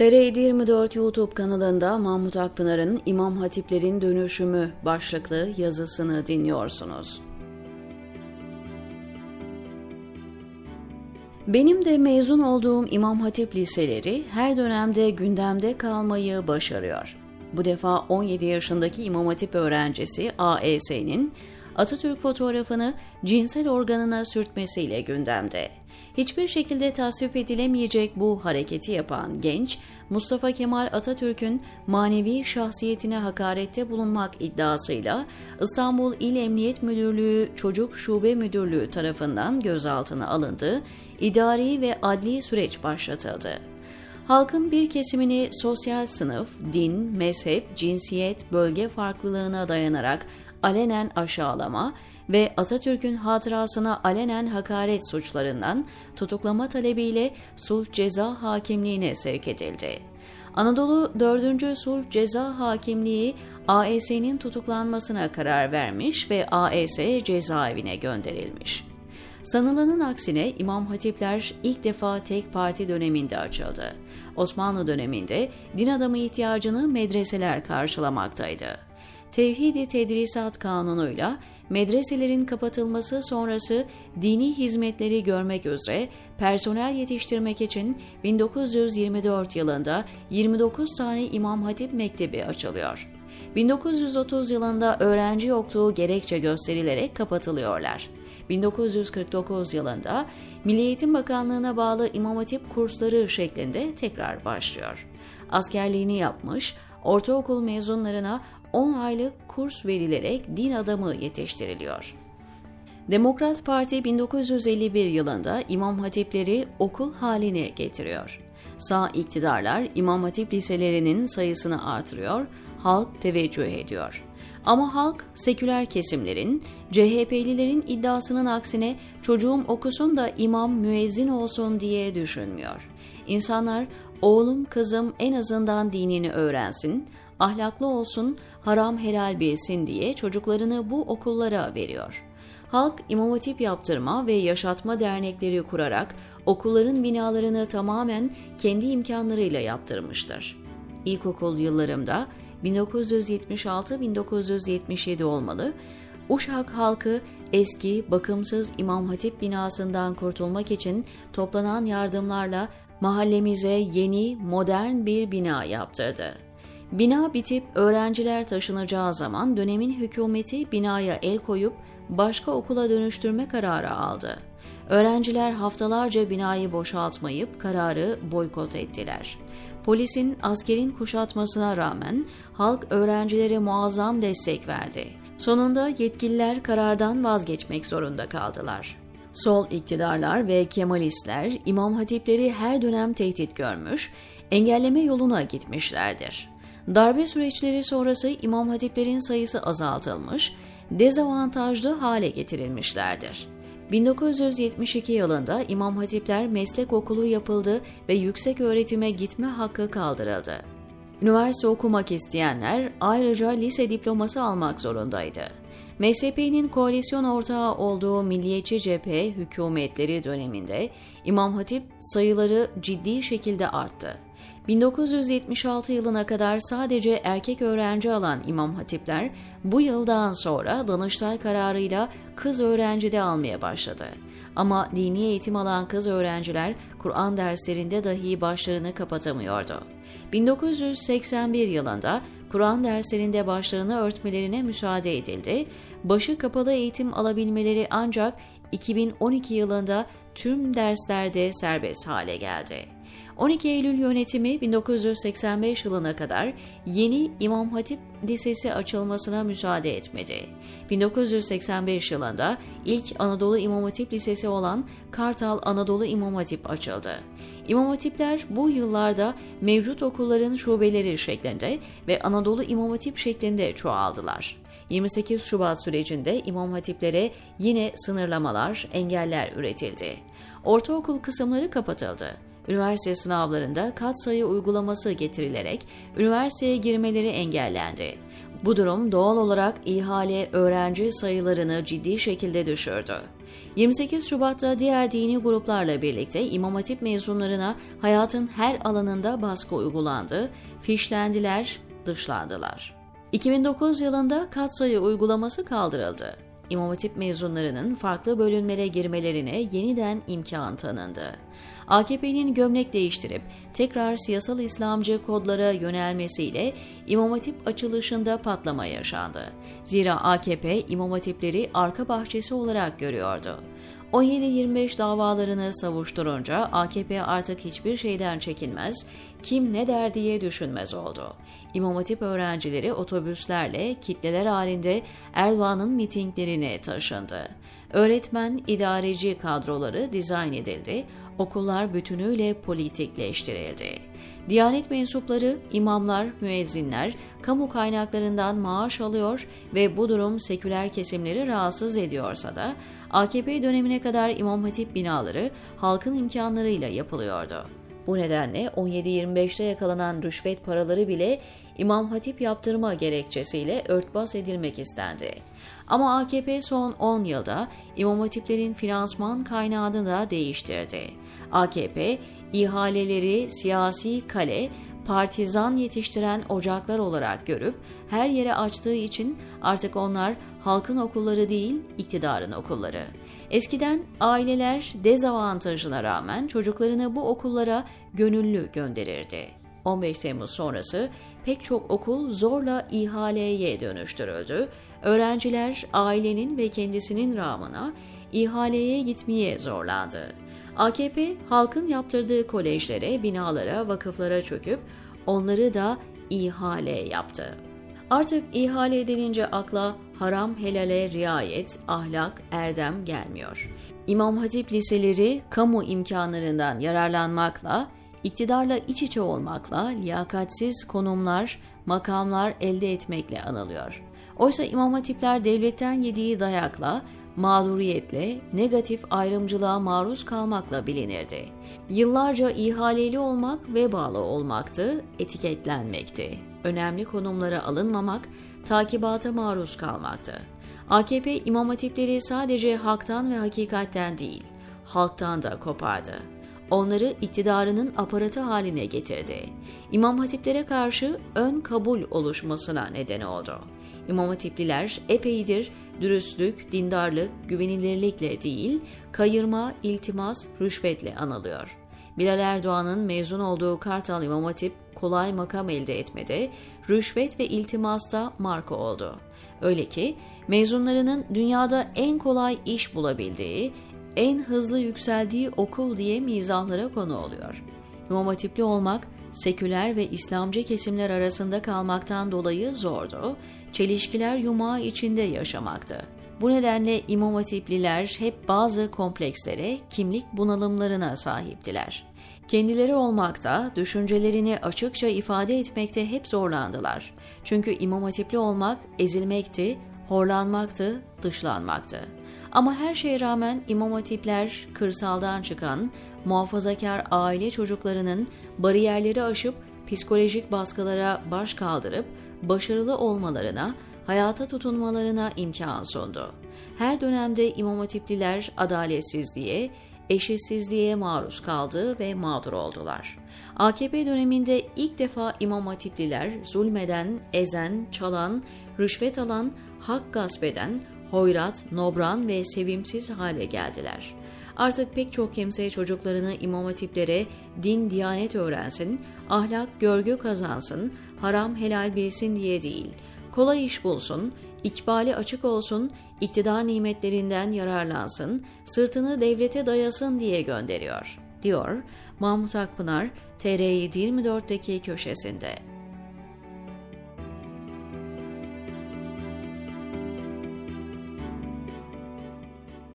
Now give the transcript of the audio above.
TR 24 YouTube kanalında Mahmut Akpınar'ın İmam Hatiplerin Dönüşümü başlıklı yazısını dinliyorsunuz. Benim de mezun olduğum İmam Hatip liseleri her dönemde gündemde kalmayı başarıyor. Bu defa 17 yaşındaki İmam Hatip öğrencisi AES'nin Atatürk fotoğrafını cinsel organına sürtmesiyle gündemde. Hiçbir şekilde tasvip edilemeyecek bu hareketi yapan genç, Mustafa Kemal Atatürk'ün manevi şahsiyetine hakarette bulunmak iddiasıyla İstanbul İl Emniyet Müdürlüğü Çocuk Şube Müdürlüğü tarafından gözaltına alındı, idari ve adli süreç başlatıldı. Halkın bir kesimini sosyal sınıf, din, mezhep, cinsiyet, bölge farklılığına dayanarak alenen aşağılama ve Atatürk'ün hatırasına alenen hakaret suçlarından tutuklama talebiyle sulh ceza hakimliğine sevk edildi. Anadolu 4. Sulh Ceza Hakimliği AES'nin tutuklanmasına karar vermiş ve AES cezaevine gönderilmiş. Sanılanın aksine İmam Hatipler ilk defa tek parti döneminde açıldı. Osmanlı döneminde din adamı ihtiyacını medreseler karşılamaktaydı. Tevhidi Tedrisat Kanunu'yla medreselerin kapatılması sonrası dini hizmetleri görmek üzere personel yetiştirmek için 1924 yılında 29 tane İmam Hatip Mektebi açılıyor. 1930 yılında öğrenci yokluğu gerekçe gösterilerek kapatılıyorlar. 1949 yılında Milli Eğitim Bakanlığı'na bağlı İmam Hatip kursları şeklinde tekrar başlıyor. Askerliğini yapmış, ortaokul mezunlarına 10 aylık kurs verilerek din adamı yetiştiriliyor. Demokrat Parti 1951 yılında İmam Hatipleri okul haline getiriyor. Sağ iktidarlar İmam Hatip liselerinin sayısını artırıyor, halk teveccüh ediyor. Ama halk seküler kesimlerin, CHP'lilerin iddiasının aksine çocuğum okusun da imam müezzin olsun diye düşünmüyor. İnsanlar oğlum kızım en azından dinini öğrensin, ahlaklı olsun, haram helal bilsin diye çocuklarını bu okullara veriyor. Halk İmam Hatip yaptırma ve yaşatma dernekleri kurarak okulların binalarını tamamen kendi imkanlarıyla yaptırmıştır. İlkokul yıllarımda 1976-1977 olmalı. Uşak halkı eski bakımsız İmam Hatip binasından kurtulmak için toplanan yardımlarla mahallemize yeni modern bir bina yaptırdı. Bina bitip öğrenciler taşınacağı zaman dönemin hükümeti binaya el koyup başka okula dönüştürme kararı aldı. Öğrenciler haftalarca binayı boşaltmayıp kararı boykot ettiler. Polisin askerin kuşatmasına rağmen halk öğrencilere muazzam destek verdi. Sonunda yetkililer karardan vazgeçmek zorunda kaldılar. Sol iktidarlar ve Kemalistler İmam Hatipleri her dönem tehdit görmüş, engelleme yoluna gitmişlerdir. Darbe süreçleri sonrası İmam Hatiplerin sayısı azaltılmış, dezavantajlı hale getirilmişlerdir. 1972 yılında İmam Hatipler Meslek Okulu yapıldı ve yüksek öğretime gitme hakkı kaldırıldı. Üniversite okumak isteyenler ayrıca lise diploması almak zorundaydı. MSP'nin koalisyon ortağı olduğu Milliyetçi Cephe hükümetleri döneminde İmam Hatip sayıları ciddi şekilde arttı. 1976 yılına kadar sadece erkek öğrenci alan İmam Hatipler bu yıldan sonra Danıştay kararıyla kız öğrenci de almaya başladı. Ama dini eğitim alan kız öğrenciler Kur'an derslerinde dahi başlarını kapatamıyordu. 1981 yılında Kur'an derslerinde başlarını örtmelerine müsaade edildi. Başı kapalı eğitim alabilmeleri ancak 2012 yılında tüm derslerde serbest hale geldi. 12 Eylül yönetimi 1985 yılına kadar yeni İmam Hatip Lisesi açılmasına müsaade etmedi. 1985 yılında ilk Anadolu İmam Hatip Lisesi olan Kartal Anadolu İmam Hatip açıldı. İmam Hatipler bu yıllarda mevcut okulların şubeleri şeklinde ve Anadolu İmam Hatip şeklinde çoğaldılar. 28 Şubat sürecinde İmam Hatiplere yine sınırlamalar, engeller üretildi. Ortaokul kısımları kapatıldı üniversite sınavlarında katsayı uygulaması getirilerek üniversiteye girmeleri engellendi. Bu durum doğal olarak ihale öğrenci sayılarını ciddi şekilde düşürdü. 28 Şubat'ta diğer dini gruplarla birlikte İmam Hatip mezunlarına hayatın her alanında baskı uygulandı, fişlendiler, dışlandılar. 2009 yılında katsayı uygulaması kaldırıldı. İmam Hatip mezunlarının farklı bölümlere girmelerine yeniden imkan tanındı. AKP'nin gömlek değiştirip tekrar siyasal İslamcı kodlara yönelmesiyle İmam Hatip açılışında patlama yaşandı. Zira AKP İmam Hatipleri arka bahçesi olarak görüyordu. 17-25 davalarını savuşturunca AKP artık hiçbir şeyden çekinmez, kim ne der diye düşünmez oldu. İmam Hatip öğrencileri otobüslerle kitleler halinde Erdoğan'ın mitinglerine taşındı. Öğretmen, idareci kadroları dizayn edildi, okullar bütünüyle politikleştirildi. Diyanet mensupları, imamlar, müezzinler kamu kaynaklarından maaş alıyor ve bu durum seküler kesimleri rahatsız ediyorsa da AKP dönemine kadar İmam Hatip binaları halkın imkanlarıyla yapılıyordu. Bu nedenle 17-25'te yakalanan rüşvet paraları bile İmam Hatip yaptırma gerekçesiyle örtbas edilmek istendi. Ama AKP son 10 yılda İmam Hatiplerin finansman kaynağını da değiştirdi. AKP ihaleleri siyasi kale, partizan yetiştiren ocaklar olarak görüp her yere açtığı için artık onlar halkın okulları değil, iktidarın okulları. Eskiden aileler dezavantajına rağmen çocuklarını bu okullara gönüllü gönderirdi. 15 Temmuz sonrası pek çok okul zorla ihaleye dönüştürüldü. Öğrenciler ailenin ve kendisinin rağmına ihaleye gitmeye zorlandı. AKP halkın yaptırdığı kolejlere, binalara, vakıflara çöküp onları da ihale yaptı. Artık ihale edilince akla haram helale riayet, ahlak, erdem gelmiyor. İmam Hatip liseleri kamu imkanlarından yararlanmakla, iktidarla iç içe olmakla, liyakatsiz konumlar, makamlar elde etmekle anılıyor. Oysa İmam Hatipler devletten yediği dayakla, mağduriyetle, negatif ayrımcılığa maruz kalmakla bilinirdi. Yıllarca ihaleli olmak ve bağlı olmaktı, etiketlenmekti. Önemli konumlara alınmamak, takibata maruz kalmaktı. AKP İmam Hatipleri sadece haktan ve hakikatten değil, halktan da kopardı. Onları iktidarının aparatı haline getirdi. İmam Hatiplere karşı ön kabul oluşmasına neden oldu. İmam Hatipliler epeydir dürüstlük, dindarlık, güvenilirlikle değil, kayırma, iltimas, rüşvetle anılıyor. Bilal Erdoğan'ın mezun olduğu Kartal İmam Hatip kolay makam elde etmede, rüşvet ve iltimasta marka oldu. Öyle ki mezunlarının dünyada en kolay iş bulabildiği, en hızlı yükseldiği okul diye mizahlara konu oluyor. İmam Hatipli olmak seküler ve İslamcı kesimler arasında kalmaktan dolayı zordu, çelişkiler yumağı içinde yaşamaktı. Bu nedenle İmam Hatipliler hep bazı komplekslere, kimlik bunalımlarına sahiptiler. Kendileri olmakta, düşüncelerini açıkça ifade etmekte hep zorlandılar. Çünkü İmam Hatipli olmak ezilmekti, horlanmaktı, dışlanmaktı. Ama her şeye rağmen İmam Hatipler kırsaldan çıkan, muhafazakar aile çocuklarının bariyerleri aşıp psikolojik baskılara baş kaldırıp başarılı olmalarına, hayata tutunmalarına imkan sundu. Her dönemde İmam Hatipliler adaletsizliğe, eşitsizliğe maruz kaldı ve mağdur oldular. AKP döneminde ilk defa İmam Hatipliler zulmeden, ezen, çalan, rüşvet alan, hak gasp eden, hoyrat, nobran ve sevimsiz hale geldiler. Artık pek çok kimse çocuklarını imam hatiplere din, diyanet öğrensin, ahlak, görgü kazansın, haram helal bilsin diye değil, kolay iş bulsun, ikbali açık olsun, iktidar nimetlerinden yararlansın, sırtını devlete dayasın diye gönderiyor, diyor Mahmut Akpınar TR724'deki köşesinde.